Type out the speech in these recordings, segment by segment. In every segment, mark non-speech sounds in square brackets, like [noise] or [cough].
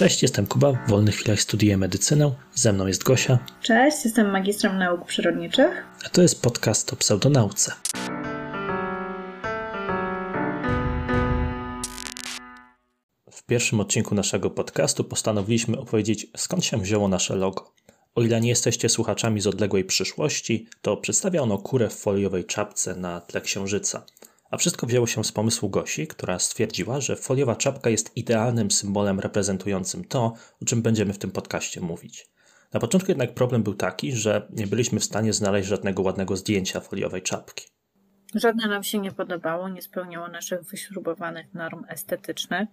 Cześć, jestem Kuba, w wolnych chwilach studiuję medycynę, ze mną jest Gosia. Cześć, jestem magistrem nauk przyrodniczych. A to jest podcast o pseudonauce. W pierwszym odcinku naszego podcastu postanowiliśmy opowiedzieć, skąd się wzięło nasze logo. O ile nie jesteście słuchaczami z odległej przyszłości, to przedstawia ono kurę w foliowej czapce na tle księżyca. A wszystko wzięło się z pomysłu Gosi, która stwierdziła, że foliowa czapka jest idealnym symbolem reprezentującym to, o czym będziemy w tym podcaście mówić. Na początku jednak problem był taki, że nie byliśmy w stanie znaleźć żadnego ładnego zdjęcia foliowej czapki. Żadne nam się nie podobało, nie spełniało naszych wyśrubowanych norm estetycznych,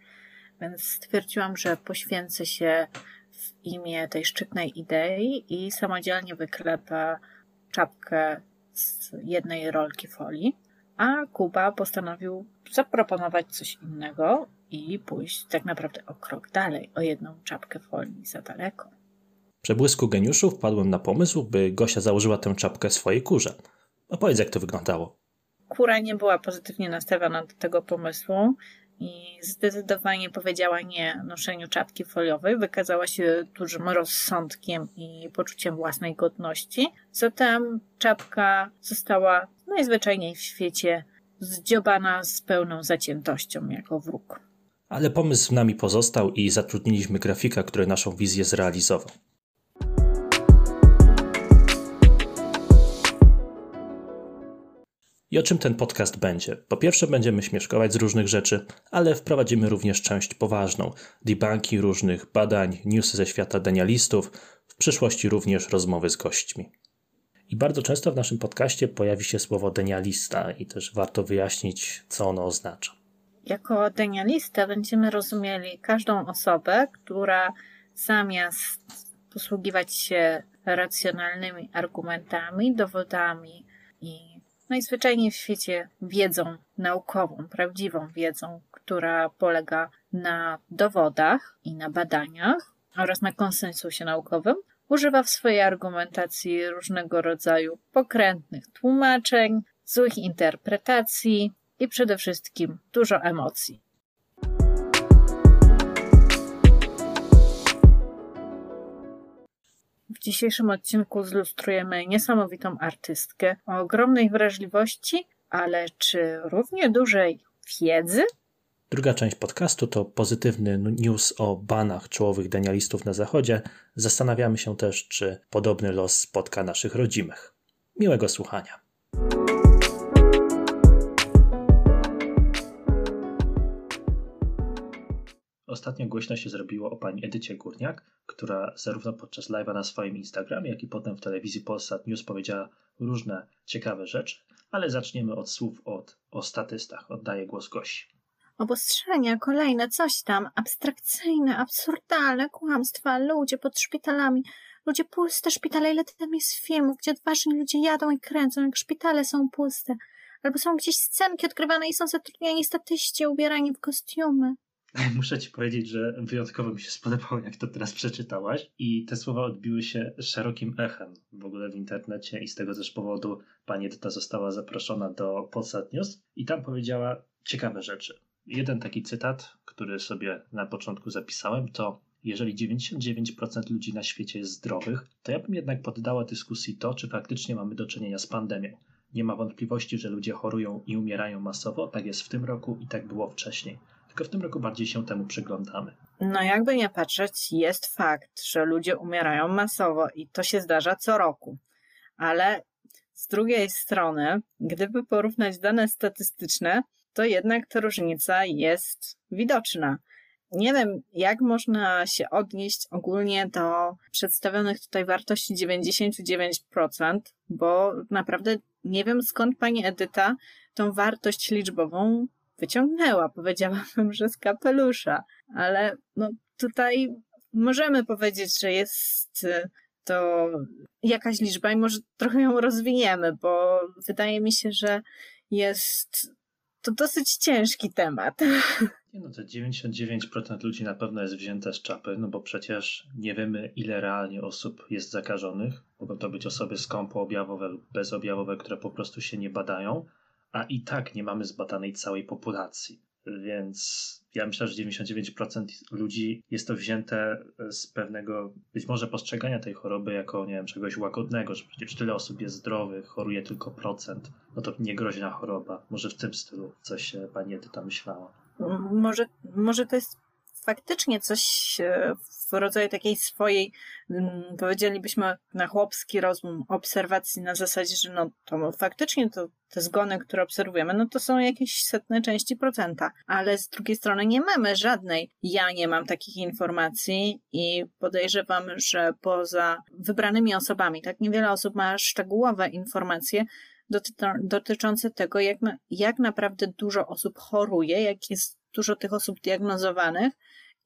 więc stwierdziłam, że poświęcę się w imię tej szczytnej idei i samodzielnie wyklepę czapkę z jednej rolki folii a Kuba postanowił zaproponować coś innego i pójść tak naprawdę o krok dalej, o jedną czapkę folii za daleko. W przebłysku geniuszu wpadłem na pomysł, by Gosia założyła tę czapkę swojej kurze. Opowiedz, jak to wyglądało. Kura nie była pozytywnie nastawiona do tego pomysłu i zdecydowanie powiedziała nie noszeniu czapki foliowej. Wykazała się dużym rozsądkiem i poczuciem własnej godności. Zatem czapka została najzwyczajniej w świecie zdziobana z pełną zaciętością jako wróg. Ale pomysł nami pozostał i zatrudniliśmy grafika, który naszą wizję zrealizował. I o czym ten podcast będzie? Po pierwsze, będziemy śmieszkować z różnych rzeczy, ale wprowadzimy również część poważną debunki różnych badań, newsy ze świata denialistów, w przyszłości również rozmowy z gośćmi. I bardzo często w naszym podcaście pojawi się słowo denialista i też warto wyjaśnić, co ono oznacza. Jako denialista będziemy rozumieli każdą osobę, która zamiast posługiwać się racjonalnymi argumentami, dowodami i najzwyczajniej w świecie wiedzą naukową, prawdziwą wiedzą, która polega na dowodach i na badaniach oraz na konsensusie naukowym, używa w swojej argumentacji różnego rodzaju pokrętnych tłumaczeń, złych interpretacji i przede wszystkim dużo emocji. W dzisiejszym odcinku zlustrujemy niesamowitą artystkę o ogromnej wrażliwości, ale czy równie dużej wiedzy? Druga część podcastu to pozytywny news o banach czołowych denialistów na zachodzie. Zastanawiamy się też, czy podobny los spotka naszych rodzimych. Miłego słuchania. Ostatnio głośno się zrobiło o pani Edycie Górniak, która zarówno podczas live'a na swoim Instagramie, jak i potem w telewizji Polsat News powiedziała różne ciekawe rzeczy, ale zaczniemy od słów od, o statystach. Oddaję głos Gosi. Obostrzenia, kolejne coś tam, abstrakcyjne, absurdalne kłamstwa, ludzie pod szpitalami, ludzie puste szpitale, ile tam jest filmów, gdzie odważni ludzie jadą i kręcą, jak szpitale są puste. Albo są gdzieś scenki odkrywane i są zatrudniani statyści ubierani w kostiumy. [laughs] Muszę ci powiedzieć, że wyjątkowo mi się spodobało, jak to teraz przeczytałaś i te słowa odbiły się szerokim echem w ogóle w internecie i z tego też powodu pani Edyta została zaproszona do Polsat News i tam powiedziała ciekawe rzeczy. Jeden taki cytat, który sobie na początku zapisałem, to jeżeli 99% ludzi na świecie jest zdrowych, to ja bym jednak poddała dyskusji to, czy faktycznie mamy do czynienia z pandemią. Nie ma wątpliwości, że ludzie chorują i umierają masowo, tak jest w tym roku i tak było wcześniej. Tylko w tym roku bardziej się temu przyglądamy. No jakby nie patrzeć, jest fakt, że ludzie umierają masowo i to się zdarza co roku. Ale z drugiej strony, gdyby porównać dane statystyczne, to jednak ta różnica jest widoczna. Nie wiem, jak można się odnieść ogólnie do przedstawionych tutaj wartości 99%, bo naprawdę nie wiem skąd pani Edyta tą wartość liczbową wyciągnęła. Powiedziałabym, [laughs] że z kapelusza, ale no tutaj możemy powiedzieć, że jest y, to jakaś liczba i może trochę ją rozwiniemy, bo wydaje mi się, że jest to dosyć ciężki temat. [laughs] No, to 99% ludzi na pewno jest wzięte z czapy, no bo przecież nie wiemy, ile realnie osób jest zakażonych. Mogą to być osoby skąpoobjawowe lub bezobjawowe, które po prostu się nie badają, a i tak nie mamy zbadanej całej populacji. Więc ja myślę, że 99% ludzi jest to wzięte z pewnego być może postrzegania tej choroby jako, nie wiem, czegoś łagodnego, że przecież tyle osób jest zdrowych, choruje tylko procent, no to niegroźna choroba. Może w tym stylu coś pani Edyta myślała. Może, może to jest faktycznie coś e, w rodzaju takiej swojej, mm, powiedzielibyśmy na chłopski rozum, obserwacji na zasadzie, że no to faktycznie to, te zgony, które obserwujemy, no to są jakieś setne części procenta, ale z drugiej strony nie mamy żadnej. Ja nie mam takich informacji i podejrzewam, że poza wybranymi osobami, tak niewiele osób ma szczegółowe informacje, dotyczące tego, jak, jak naprawdę dużo osób choruje, jak jest dużo tych osób diagnozowanych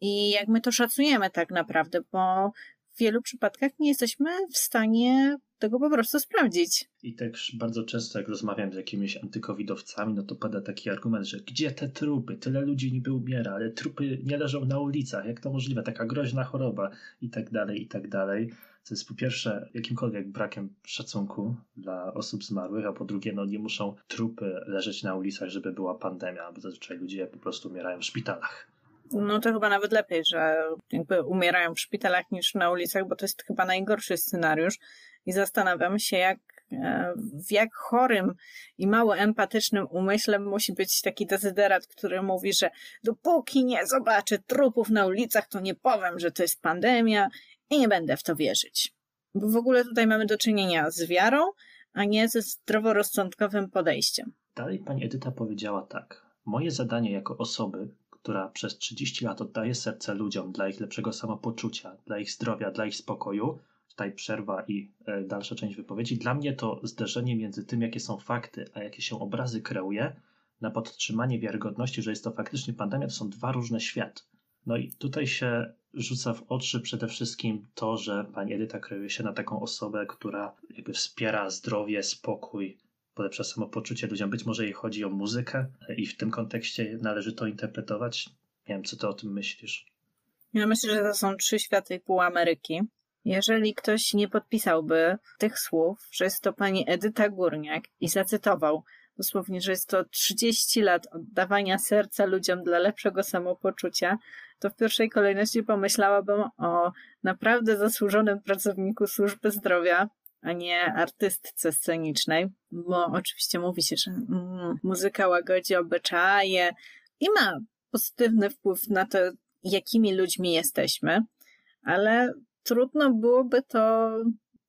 i jak my to szacujemy tak naprawdę, bo w wielu przypadkach nie jesteśmy w stanie tego po prostu sprawdzić. I też bardzo często, jak rozmawiam z jakimiś antykowidowcami, no to pada taki argument, że gdzie te trupy? Tyle ludzi niby umiera, ale trupy nie leżą na ulicach. Jak to możliwe? Taka groźna choroba i tak dalej, i tak dalej. Co jest po pierwsze jakimkolwiek brakiem szacunku dla osób zmarłych, a po drugie, no nie muszą trupy leżeć na ulicach, żeby była pandemia, bo zazwyczaj ludzie po prostu umierają w szpitalach. No to chyba nawet lepiej, że jakby umierają w szpitalach niż na ulicach, bo to jest chyba najgorszy scenariusz. I zastanawiam się, jak, e, w jak chorym i mało empatycznym umyśle musi być taki dezyderat, który mówi, że dopóki nie zobaczę trupów na ulicach, to nie powiem, że to jest pandemia i nie będę w to wierzyć. Bo w ogóle tutaj mamy do czynienia z wiarą, a nie ze zdroworozsądkowym podejściem. Dalej pani Edyta powiedziała tak. Moje zadanie jako osoby, która przez 30 lat oddaje serce ludziom dla ich lepszego samopoczucia, dla ich zdrowia, dla ich spokoju, tutaj przerwa i e, dalsza część wypowiedzi, dla mnie to zderzenie między tym, jakie są fakty, a jakie się obrazy kreuje, na podtrzymanie wiarygodności, że jest to faktycznie pandemia, to są dwa różne światy. No i tutaj się rzuca w oczy przede wszystkim to, że pani Edyta kreuje się na taką osobę, która jakby wspiera zdrowie, spokój, polepsza samopoczucie ludziom. Być może jej chodzi o muzykę i w tym kontekście należy to interpretować. Nie wiem, co ty o tym myślisz. Ja myślę, że to są trzy światy i pół Ameryki. Jeżeli ktoś nie podpisałby tych słów, że jest to pani Edyta Górniak i zacytował dosłownie, że jest to 30 lat oddawania serca ludziom dla lepszego samopoczucia, to w pierwszej kolejności pomyślałabym o naprawdę zasłużonym pracowniku służby zdrowia, a nie artystce scenicznej, bo oczywiście mówi się, że mm, muzyka łagodzi obyczaje i ma pozytywny wpływ na to, jakimi ludźmi jesteśmy, ale trudno byłoby to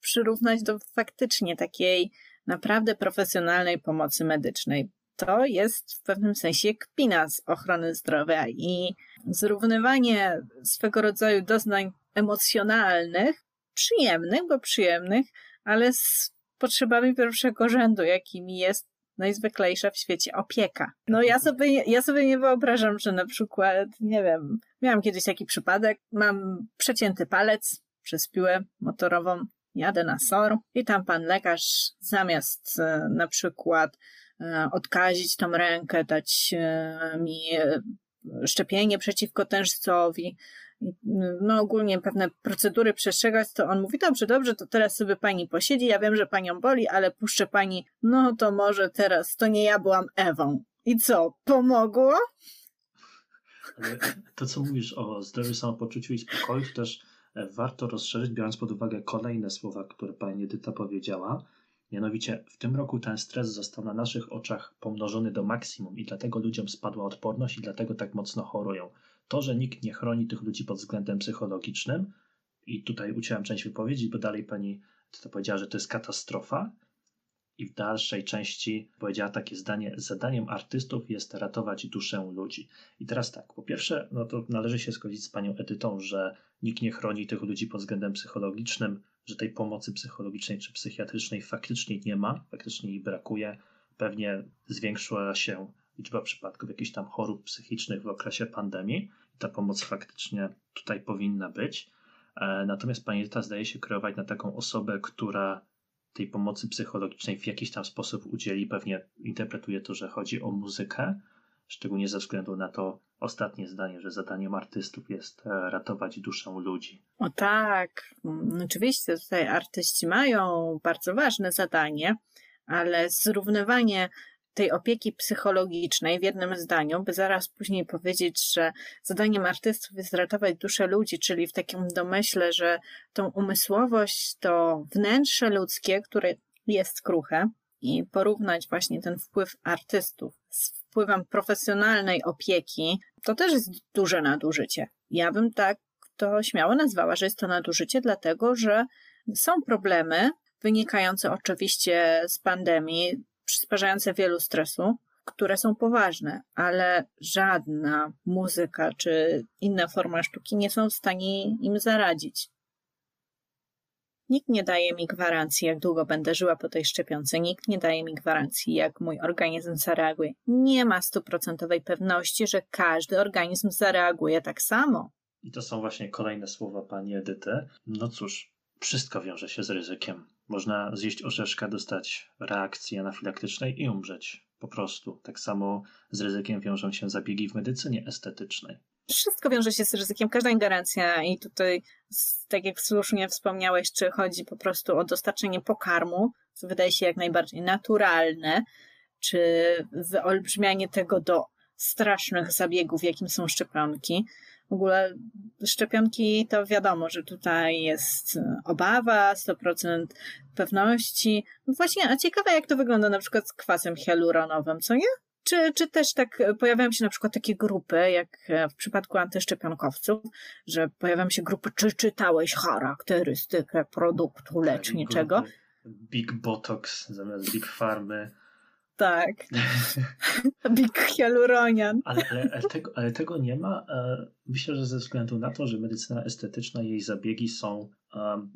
przyrównać do faktycznie takiej naprawdę profesjonalnej pomocy medycznej. To jest w pewnym sensie kpina z ochrony zdrowia i zrównywanie swego rodzaju doznań emocjonalnych, przyjemnych, bo przyjemnych, ale z potrzebami pierwszego rzędu, jakimi jest najzwyklejsza w świecie opieka. No ja sobie, ja sobie nie wyobrażam, że na przykład, nie wiem, miałam kiedyś taki przypadek, mam przecięty palec przez piłę motorową, jadę na SOR i tam pan lekarz zamiast e, na przykład odkazić tą rękę, dać e, mi szczepienie przeciwko tężcowi, no ogólnie pewne procedury przestrzegać, to on mówi, dobrze, dobrze, to teraz sobie pani posiedzi, ja wiem, że panią boli, ale puszczę pani, no to może teraz, to nie ja byłam Ewą. I co, pomogło? Ale to, co mówisz o zdrowiu, samopoczuciu i spokoju, to też e, warto rozszerzyć, biorąc pod uwagę kolejne słowa, które pani Edyta powiedziała. Mianowicie w tym roku ten stres został na naszych oczach pomnożony do maksimum i dlatego ludziom spadła odporność i dlatego tak mocno chorują. To, że nikt nie chroni tych ludzi pod względem psychologicznym, i tutaj uciąłem część wypowiedzi, bo dalej pani to powiedziała, że to jest katastrofa, i w dalszej części powiedziała takie zdanie: Zadaniem artystów jest ratować duszę ludzi. I teraz tak, po pierwsze, no to należy się zgodzić z panią Edytą, że nikt nie chroni tych ludzi pod względem psychologicznym, że tej pomocy psychologicznej czy psychiatrycznej faktycznie nie ma, faktycznie jej brakuje. Pewnie zwiększyła się liczba przypadków jakichś tam chorób psychicznych w okresie pandemii. I ta pomoc faktycznie tutaj powinna być. E, natomiast pani Edyta zdaje się kreować na taką osobę, która tej pomocy psychologicznej w jakiś tam sposób udzieli. Pewnie interpretuje to, że chodzi o muzykę, szczególnie ze względu na to ostatnie zdanie, że zadaniem artystów jest e, ratować duszę ludzi. O tak, mm, oczywiście tutaj artyści mają bardzo ważne zadanie, ale zrównywanie tej opieki psychologicznej w jednym zdaniu, by zaraz później powiedzieć, że zadaniem artystów jest ratować duszę ludzi, czyli w takim domyśle, że tą umysłowość to wnętrze ludzkie, które jest kruche i porównać właśnie ten wpływ artystów wpływem profesjonalnej opieki, to też jest duże nadużycie. Ja bym tak to śmiało nazwała, że jest to nadużycie, dlatego że są problemy wynikające oczywiście z pandemii, przysparzające wielu stresu, które są poważne, ale żadna muzyka czy inna forma sztuki nie są w stanie im zaradzić. Nikt nie daje mi gwarancji, jak długo będę żyła po tej szczepionce. Nikt nie daje mi gwarancji, jak mój organizm zareaguje. Nie ma stuprocentowej pewności, że każdy organizm zareaguje tak samo. I to są właśnie kolejne słowa pani Edyty. No cóż, wszystko wiąże się z ryzykiem. Można zjeść orzeszka, dostać reakcji anafilaktycznej i umrzeć. Po prostu. Tak samo z ryzykiem wiążą się zabiegi w medycynie estetycznej. Wszystko wiąże się z ryzykiem, każda ingerencja i tutaj, tak jak słusznie wspomniałeś, czy chodzi po prostu o dostarczenie pokarmu, co wydaje się jak najbardziej naturalne, czy wyolbrzymianie tego do strasznych zabiegów, jakim są szczepionki. W ogóle szczepionki to wiadomo, że tutaj jest obawa, 100% pewności. Właśnie, a ciekawe jak to wygląda na przykład z kwasem hialuronowym, co nie? Czy, czy też tak pojawiają się na przykład takie grupy, jak w przypadku antyszczepionkowców, że pojawiają się grupy, czy czytałeś charakterystykę produktu leczniczego? Big Botox zamiast Big Farmy. Tak. [laughs] Big Hyaluronian. Ale, ale, ale, tego, ale tego nie ma. E, myślę, że ze względu na to, że medycyna estetyczna, jej zabiegi są,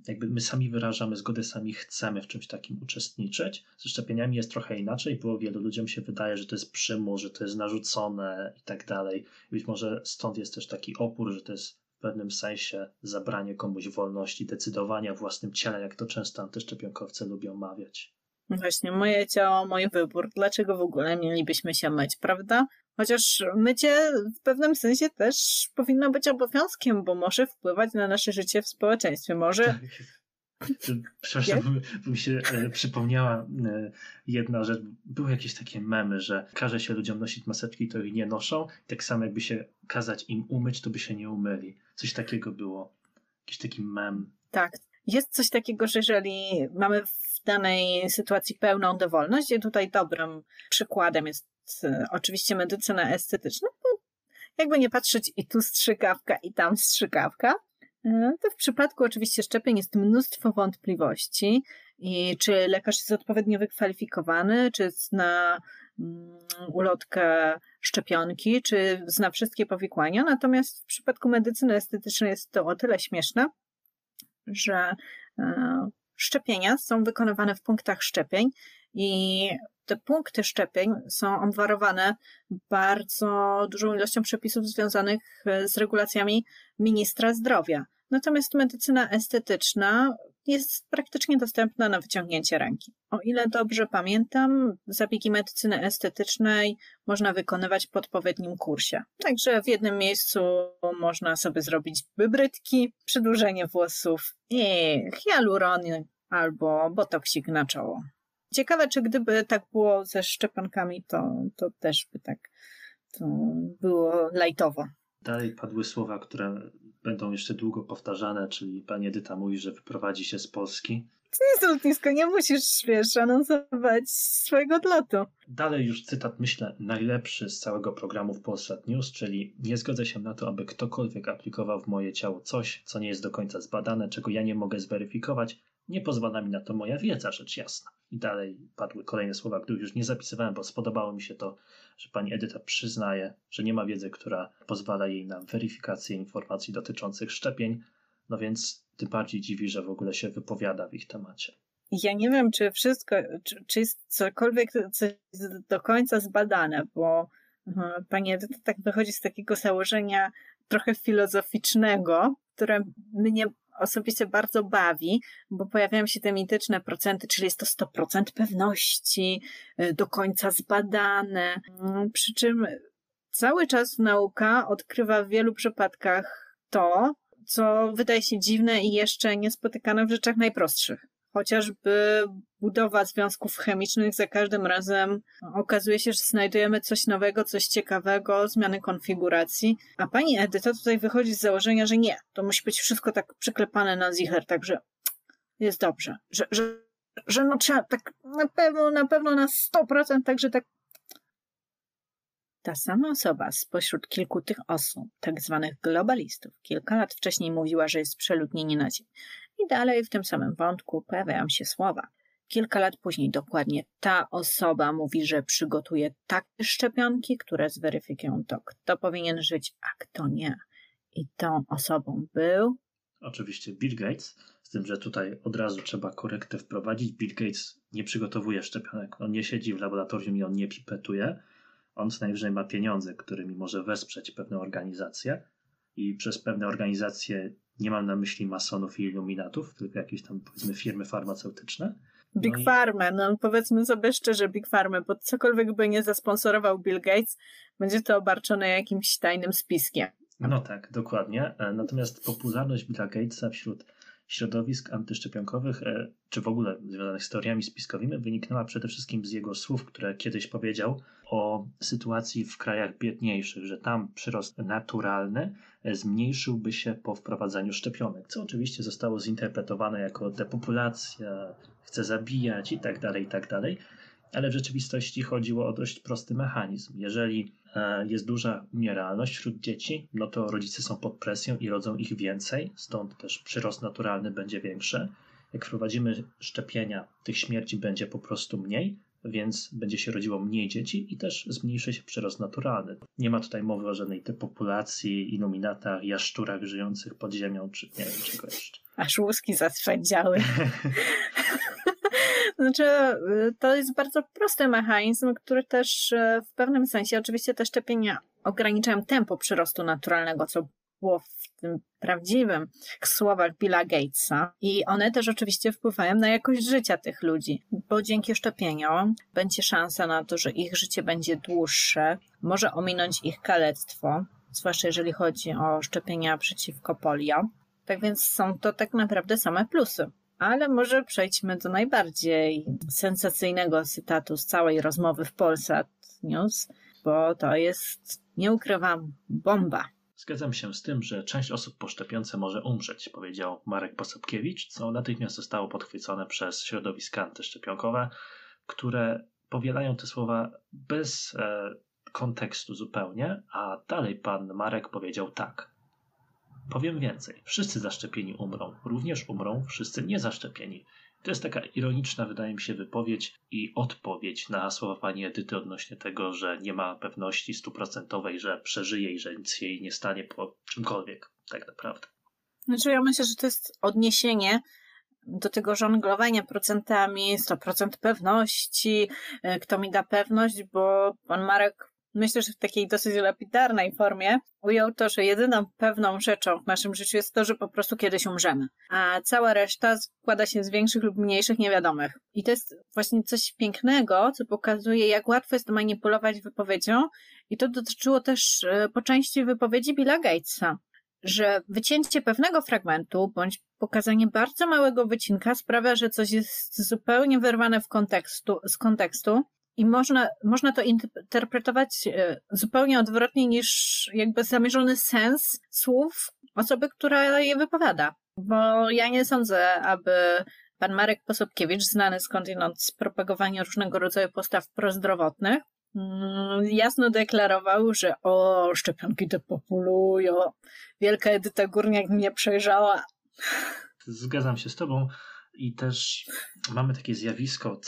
jakby my sami wyrażamy zgodę, sami chcemy w czymś takim uczestniczyć. Ze szczepieniami jest trochę inaczej, bo wielu ludziom się wydaje, że to jest przymus, że to jest narzucone i tak dalej. Być może stąd jest też taki opór, że to jest w pewnym sensie zabranie komuś wolności decydowania własnym ciele, jak to często antyszczepionkowcy lubią mawiać. Właśnie, moje ciało, mój wybór. Dlaczego w ogóle mielibyśmy się myć, prawda? Chociaż mycie w pewnym sensie też powinno być obowiązkiem, bo może wpływać na nasze życie w społeczeństwie. Może. Tak. Przepraszam, bo mi się e, przypomniała e, jedna rzecz. Były jakieś takie memy, że każe się ludziom nosić maseczki, to ich nie noszą. Tak samo jakby się kazać im umyć, to by się nie umyli. Coś takiego było. Jakiś taki mem. Tak. Jest coś takiego, że jeżeli mamy danej sytuacji pełną dowolność. I tutaj dobrym przykładem jest e, oczywiście medycyna estetyczna, bo jakby nie patrzeć i tu strzykawka, i tam strzykawka, e, to w przypadku oczywiście szczepień jest mnóstwo wątpliwości i czy lekarz jest odpowiednio wykwalifikowany, czy zna mm, ulotkę szczepionki, czy zna wszystkie powikłania. Natomiast w przypadku medycyny estetycznej jest to o tyle śmieszne, że e, szczepienia są wykonywane w punktach szczepień i te punkty szczepień są obwarowane bardzo dużą ilością przepisów związanych z regulacjami ministra zdrowia. Natomiast medycyna estetyczna jest praktycznie dostępna na wyciągnięcie ręki. O ile dobrze pamiętam, zabiegi medycyny estetycznej można wykonywać po odpowiednim kursie. Także w jednym miejscu można sobie zrobić wybrytki, przedłużenie włosów i hialurony albo botoksik na czoło. Ciekawe, czy gdyby tak było ze szczepionkami, to, to też by tak to było lajtowo. Dalej padły słowa, które będą jeszcze długo powtarzane, czyli pani Edyta mówi, że wyprowadzi się z Polski. To jest lotnisko, nie musisz, wiesz, anonsować swojego odlotu. Dalej już cytat, myślę, najlepszy z całego programu w Polsat News, czyli nie zgodzę się na to, aby ktokolwiek aplikował w moje ciało coś, co nie jest do końca zbadane, czego ja nie mogę zweryfikować, nie pozwala mi na to moja wiedza, rzecz jasna. I dalej padły kolejne słowa, których już nie zapisywałem, bo spodobało mi się to, że pani Edyta przyznaje, że nie ma wiedzy, która pozwala jej na weryfikację informacji dotyczących szczepień, no więc tym bardziej dziwi, że w ogóle się wypowiada w ich temacie. Ja nie wiem, czy wszystko, czy, czy jest cokolwiek coś do końca zbadane, bo pani Edyta tak wychodzi z takiego założenia trochę filozoficznego, które mnie osobiście bardzo bawi, bo pojawiają się te mityczne procenty, czyli jest to 100% pewności, y, do końca zbadane. Mm, przy czym cały czas nauka odkrywa w wielu przypadkach to, co wydaje się dziwne i jeszcze niespotykane w rzeczach najprostszych chociażby budowa związków chemicznych za każdym razem okazuje się, że znajdujemy coś nowego, coś ciekawego, zmiany konfiguracji. A pani Edyta tutaj wychodzi z założenia, że nie, to musi być wszystko tak przyklepane na zicher, także jest dobrze. Że, że, że no trzeba tak na pewno, na pewno na 100%, także tak ta sama osoba spośród kilku tych osób, tak zwanych globalistów, kilka lat wcześniej mówiła, że jest przeludnienie na Ziemi. I dalej w tym samym wątku pojawiają się słowa. Kilka lat później dokładnie ta osoba mówi, że przygotuje takie szczepionki, które zweryfikują to, kto powinien żyć, a kto nie. I tą osobą był. Oczywiście Bill Gates, z tym, że tutaj od razu trzeba korektę wprowadzić. Bill Gates nie przygotowuje szczepionek. On nie siedzi w laboratorium i on nie pipetuje. On co najwyżej ma pieniądze, którymi może wesprzeć pewne organizacje. I przez pewne organizacje nie mam na myśli masonów i iluminatów, tylko jakieś tam powiedzmy firmy farmaceutyczne. Big no Pharma, no powiedzmy sobie szczerze Big Pharma, bo cokolwiek by nie zasponsorował Bill Gates, będzie to obarczone jakimś tajnym spiskiem. No tak, dokładnie. E, natomiast popularność Billa Gatesa wśród środowisk antyszczepionkowych, e, czy w ogóle związanych z teoriami spiskowymi, wyniknęła przede wszystkim z jego słów, które kiedyś powiedział o sytuacji w krajach biedniejszych, że tam przyrost naturalny e, zmniejszyłby się po wprowadzaniu szczepionek, co oczywiście zostało zinterpretowane jako depopulacja, chce zabijać i tak dalej, i tak dalej. Ale w rzeczywistości chodziło o dość prosty mechanizm. Jeżeli jest duża umieralność wśród dzieci, no to rodzice są pod presją i rodzą ich więcej, stąd też przyrost naturalny będzie większy. Jak wprowadzimy szczepienia, tych śmierci będzie po prostu mniej, więc będzie się rodziło mniej dzieci i też zmniejszy się przyrost naturalny. Nie ma tutaj mowy o żadnej depopulacji, iluminatach, jaszczurach żyjących pod ziemią, czy nie wiem czego jeszcze. Aż łuski zastrzędziały. [laughs] Znaczy, y, to jest bardzo prosty mechanizm, który też y, w pewnym sensie, oczywiście te szczepienia ograniczają tempo przyrostu naturalnego, co było w tym prawdziwym słowach Billa Gatesa. I one też oczywiście wpływają na jakość życia tych ludzi, bo dzięki szczepieniom będzie szansa na to, że ich życie będzie dłuższe, może ominąć ich kalectwo, zwłaszcza jeżeli chodzi o szczepienia przeciwko polio. Tak więc są to tak naprawdę same plusy. Ale może przejdźmy do najbardziej sensacyjnego cytatu z całej rozmowy w Polsat News, bo to jest, nie ukrywam, bomba. Zgadzam się z tym, że część osób po szczepionce może umrzeć, powiedział Marek Posopkiewicz, co natychmiast zostało podchwycone przez środowiska antyszczepionkowe, które powielają te słowa bez e, kontekstu zupełnie, a dalej pan Marek powiedział tak. Powiem więcej, wszyscy zaszczepieni umrą, również umrą wszyscy niezaszczepieni. To jest taka ironiczna, wydaje mi się, wypowiedź i odpowiedź na słowa pani Edyty odnośnie tego, że nie ma pewności stuprocentowej, że przeżyje i że nic jej nie stanie po czymkolwiek, tak naprawdę. Znaczy, ja myślę, że to jest odniesienie do tego żonglowania procentami, 100% pewności, e, kto mi da pewność, bo pan Marek myślę, że w takiej dosyć lapidarnej formie ujął to, że jedyną pewną rzeczą w naszym życiu jest to, że po prostu kiedyś umrzemy, a cała reszta składa się z większych lub mniejszych niewiadomych. I to jest właśnie coś pięknego, co pokazuje, jak łatwo jest manipulować wypowiedzią. I to dotyczyło też e, po części wypowiedzi Billa Gatesa że wycięcie pewnego fragmentu bądź pokazanie bardzo małego wycinka sprawia, że coś jest zupełnie wyrwane w kontekstu, z kontekstu i można, można to interpretować e, zupełnie odwrotnie niż jakby zamierzony sens słów osoby, która je wypowiada. Bo ja nie sądzę, aby pan Marek Posobkiewicz, znany skądinąd z propagowania różnego rodzaju postaw prozdrowotnych, mm, jasno deklarował, że o, szczepionki depopulują, wielka Edyta Górniak mnie przejrzała. Zgadzam się z tobą. I też mamy takie zjawisko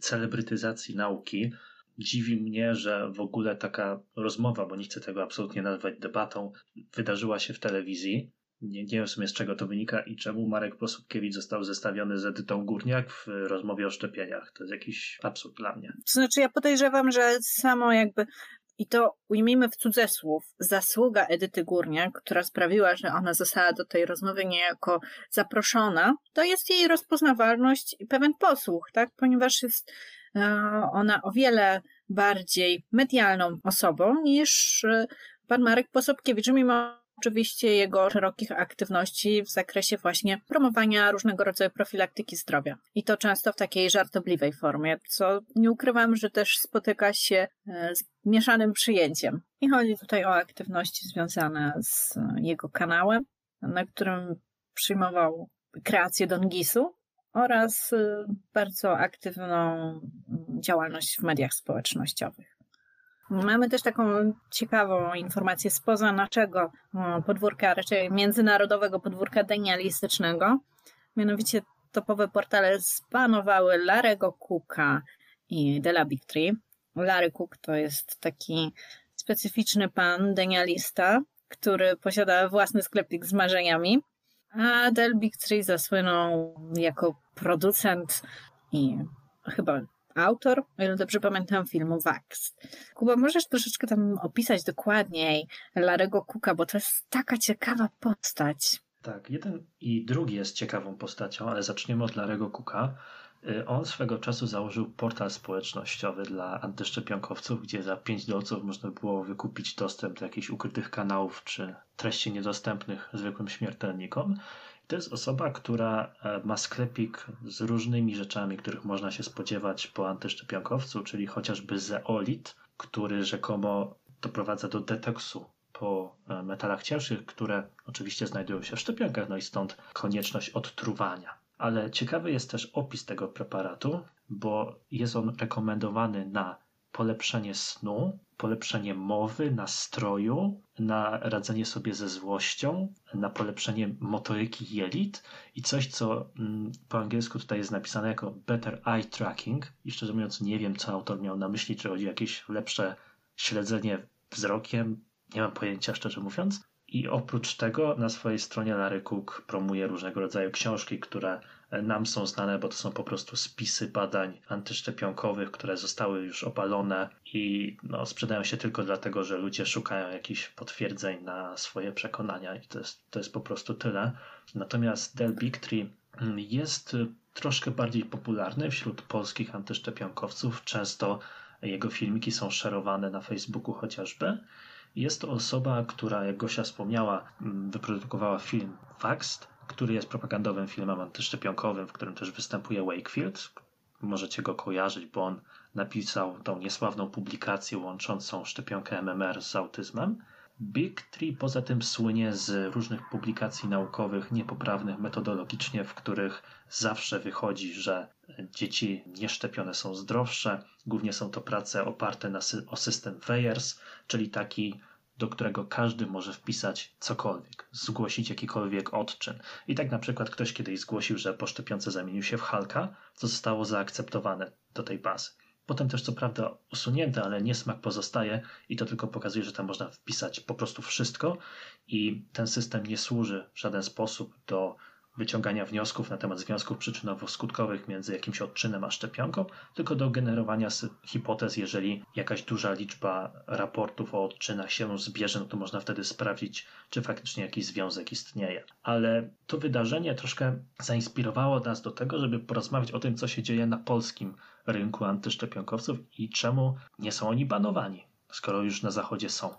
celebrytyzacji nauki. Dziwi mnie, że w ogóle taka rozmowa, bo nie chcę tego absolutnie nazwać debatą, wydarzyła się w telewizji. Nie, nie wiem w sumie z czego to wynika i czemu Marek Posupkiewicz został zestawiony z Edytą Górniak w rozmowie o szczepieniach. To jest jakiś absurd dla mnie. To znaczy ja podejrzewam, że samo jakby i to ujmijmy w cudzysłów, zasługa Edyty Górniak, która sprawiła, że ona została do tej rozmowy niejako zaproszona, to jest jej rozpoznawalność i pewien posłuch, tak? Ponieważ jest e, ona o wiele bardziej medialną osobą niż e, pan Marek Posobkiewicz, mimo oczywiście jego szerokich aktywności w zakresie właśnie promowania różnego rodzaju profilaktyki zdrowia. I to często w takiej żartobliwej formie, co nie ukrywam, że też spotyka się e, z mieszanym przyjęciem. I chodzi tutaj o aktywności związane z jego kanałem, na którym przyjmował kreację Dongisu oraz e, bardzo aktywną działalność w mediach społecznościowych. Mamy też taką ciekawą informację spoza naszego podwórka, raczej międzynarodowego podwórka denialistycznego. Mianowicie topowe portale zbanowały Larego Cooka i Della Big Tree. Larry Cook to jest taki specyficzny pan denialista, który posiada własny sklepik z marzeniami, a Del Big Tree zasłynął jako producent i chyba autor, o ile dobrze pamiętam, filmu Wax. Kuba, możesz troszeczkę tam opisać dokładniej Larego Cooka, bo to jest taka ciekawa postać. Tak, jeden i drugi jest ciekawą postacią, ale zaczniemy od Larego Cooka. Y, on swego czasu założył portal społecznościowy dla antyszczepionkowców, gdzie za 5 dolców można było wykupić dostęp do jakichś ukrytych kanałów czy treści niedostępnych zwykłym śmiertelnikom. To jest osoba, która e, ma sklepik z różnymi rzeczami, których można się spodziewać po antyszczepionkowcu, czyli chociażby zeolit, który rzekomo doprowadza do detoksu po e, metalach ciężkich, które oczywiście znajdują się w szczepionkach, no i stąd konieczność odtruwania. Ale ciekawy jest też opis tego preparatu, bo jest on rekomendowany na polepszenie snu, polepszenie mowy, nastroju, na radzenie sobie ze złością, na polepszenie motoryki jelit i coś, co mm, po angielsku tutaj jest napisane jako better eye tracking. I szczerze mówiąc nie wiem, co autor miał na myśli, czy chodzi o jakieś lepsze śledzenie wzrokiem, nie mam pojęcia szczerze mówiąc. I oprócz tego na swojej stronie Larry Cook promuje różnego rodzaju książki, które nam są znane, bo to są po prostu spisy badań antyszczepionkowych, które zostały już obalone i no, sprzedają się tylko dlatego, że ludzie szukają jakichś potwierdzeń na swoje przekonania i to jest, to jest po prostu tyle. Natomiast Del Bigtree mm, jest troszkę bardziej popularny wśród polskich antyszczepionkowców. Często jego filmiki są szerowane na Facebooku chociażby. Jest to osoba, która, jak Gosia wspomniała, mm, wyprodukowała film Faxt, który jest propagandowym filmem antyszczepionkowym, w którym też występuje Wakefield. Możecie go kojarzyć, bo on napisał tą niesławną publikację łączącą szczepionkę MMR z autyzmem. Big Tree poza tym słynie z różnych publikacji naukowych niepoprawnych metodologicznie, w których zawsze wychodzi, że dzieci nieszczepione są zdrowsze. Głównie są to prace oparte na, o system Weyers, czyli taki do którego każdy może wpisać cokolwiek, zgłosić jakikolwiek odczyn. I tak na przykład ktoś kiedyś zgłosił, że po szczepionce zamienił się w Halka, co zostało zaakceptowane do tej bazy. Potem też co prawda usunięte, ale niesmak pozostaje i to tylko pokazuje, że tam można wpisać po prostu wszystko i ten system nie służy w żaden sposób do wyciągania wniosków na temat związków przyczynowo-skutkowych między jakimś odczynem a szczepionką, tylko do generowania hipotez, jeżeli jakaś duża liczba raportów o odczynach się zbierze, no to można wtedy sprawdzić, czy faktycznie jakiś związek istnieje. Ale to wydarzenie troszkę zainspirowało nas do tego, żeby porozmawiać o tym, co się dzieje na polskim rynku antyszczepionkowców i czemu nie są oni banowani, skoro już na zachodzie są.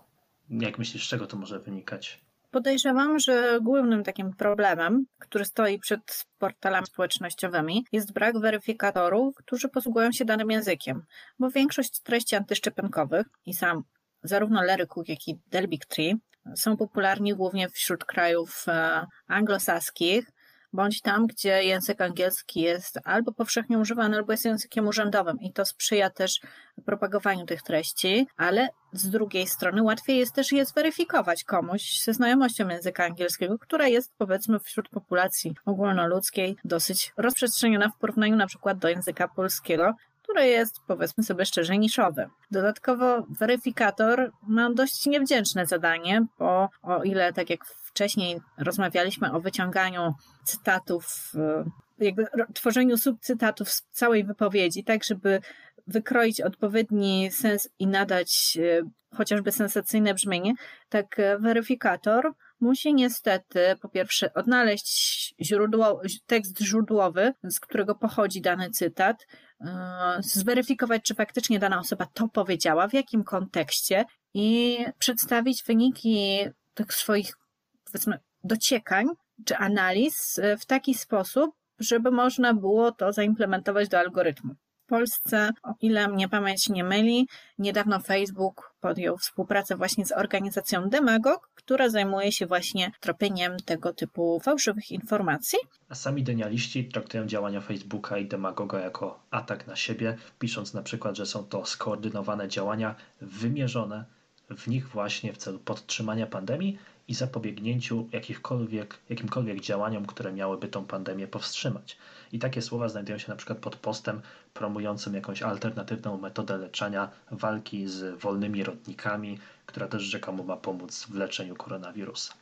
Jak myślisz, z czego to może wynikać? Podejrzewam, że głównym takim problemem, który stoi przed portalami społecznościowymi, jest brak weryfikatorów, którzy posługują się danym językiem, bo większość treści antyszczepionkowych i sam zarówno Larry Cook, jak i Delbig Tree są popularni głównie wśród krajów e, anglosaskich, bądź tam, gdzie język angielski jest albo powszechnie używany, albo jest językiem urzędowym i to sprzyja też propagowaniu tych treści, ale z drugiej strony łatwiej jest też je zweryfikować komuś ze znajomością języka angielskiego, która jest powiedzmy wśród populacji ogólnoludzkiej dosyć rozprzestrzeniona w porównaniu na przykład do języka polskiego, które jest, powiedzmy sobie szczerze, niszowe. Dodatkowo weryfikator ma dość niewdzięczne zadanie, bo o ile, tak jak wcześniej rozmawialiśmy o wyciąganiu cytatów, e, jakby tworzeniu subcytatów z całej wypowiedzi, tak żeby wykroić odpowiedni sens i nadać e, chociażby sensacyjne brzmienie, tak weryfikator musi niestety po pierwsze odnaleźć źródło, tekst źródłowy, z którego pochodzi dany cytat, e, zweryfikować, czy faktycznie dana osoba to powiedziała, w jakim kontekście i przedstawić wyniki tych swoich powiedzmy dociekań czy analiz w taki sposób, żeby można było to zaimplementować do algorytmu. W Polsce, o ile mnie pamięć nie myli, niedawno Facebook podjął współpracę właśnie z organizacją Demagog, która zajmuje się właśnie tropieniem tego typu fałszywych informacji. A sami denialiści traktują działania Facebooka i Demagoga jako atak na siebie, pisząc na przykład, że są to skoordynowane działania wymierzone w nich właśnie w celu podtrzymania pandemii i zapobiegnięciu jakichkolwiek, jakimkolwiek działaniom, które miałyby tą pandemię powstrzymać. I takie słowa znajdują się na przykład pod postem promującym jakąś alternatywną metodę leczenia walki z wolnymi rodnikami, która też rzekomo ma pomóc w leczeniu koronawirusa.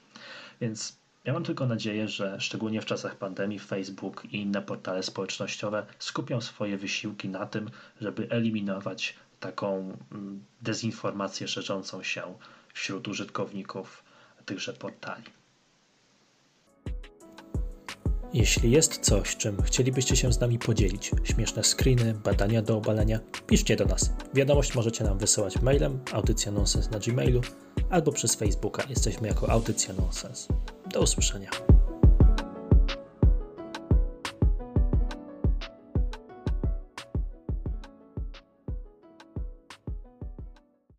Więc ja mam tylko nadzieję, że szczególnie w czasach pandemii Facebook i inne portale społecznościowe skupią swoje wysiłki na tym, żeby eliminować taką mm, dezinformację szerzącą się wśród użytkowników tychże portali. Jeśli jest coś, czym chcielibyście się z nami podzielić, śmieszne screeny, badania do obalenia, piszcie do nas. Wiadomość możecie nam wysyłać mailem audycja nonsens na gmailu albo przez Facebooka. Jesteśmy jako Audycja Nonsens. Do usłyszenia.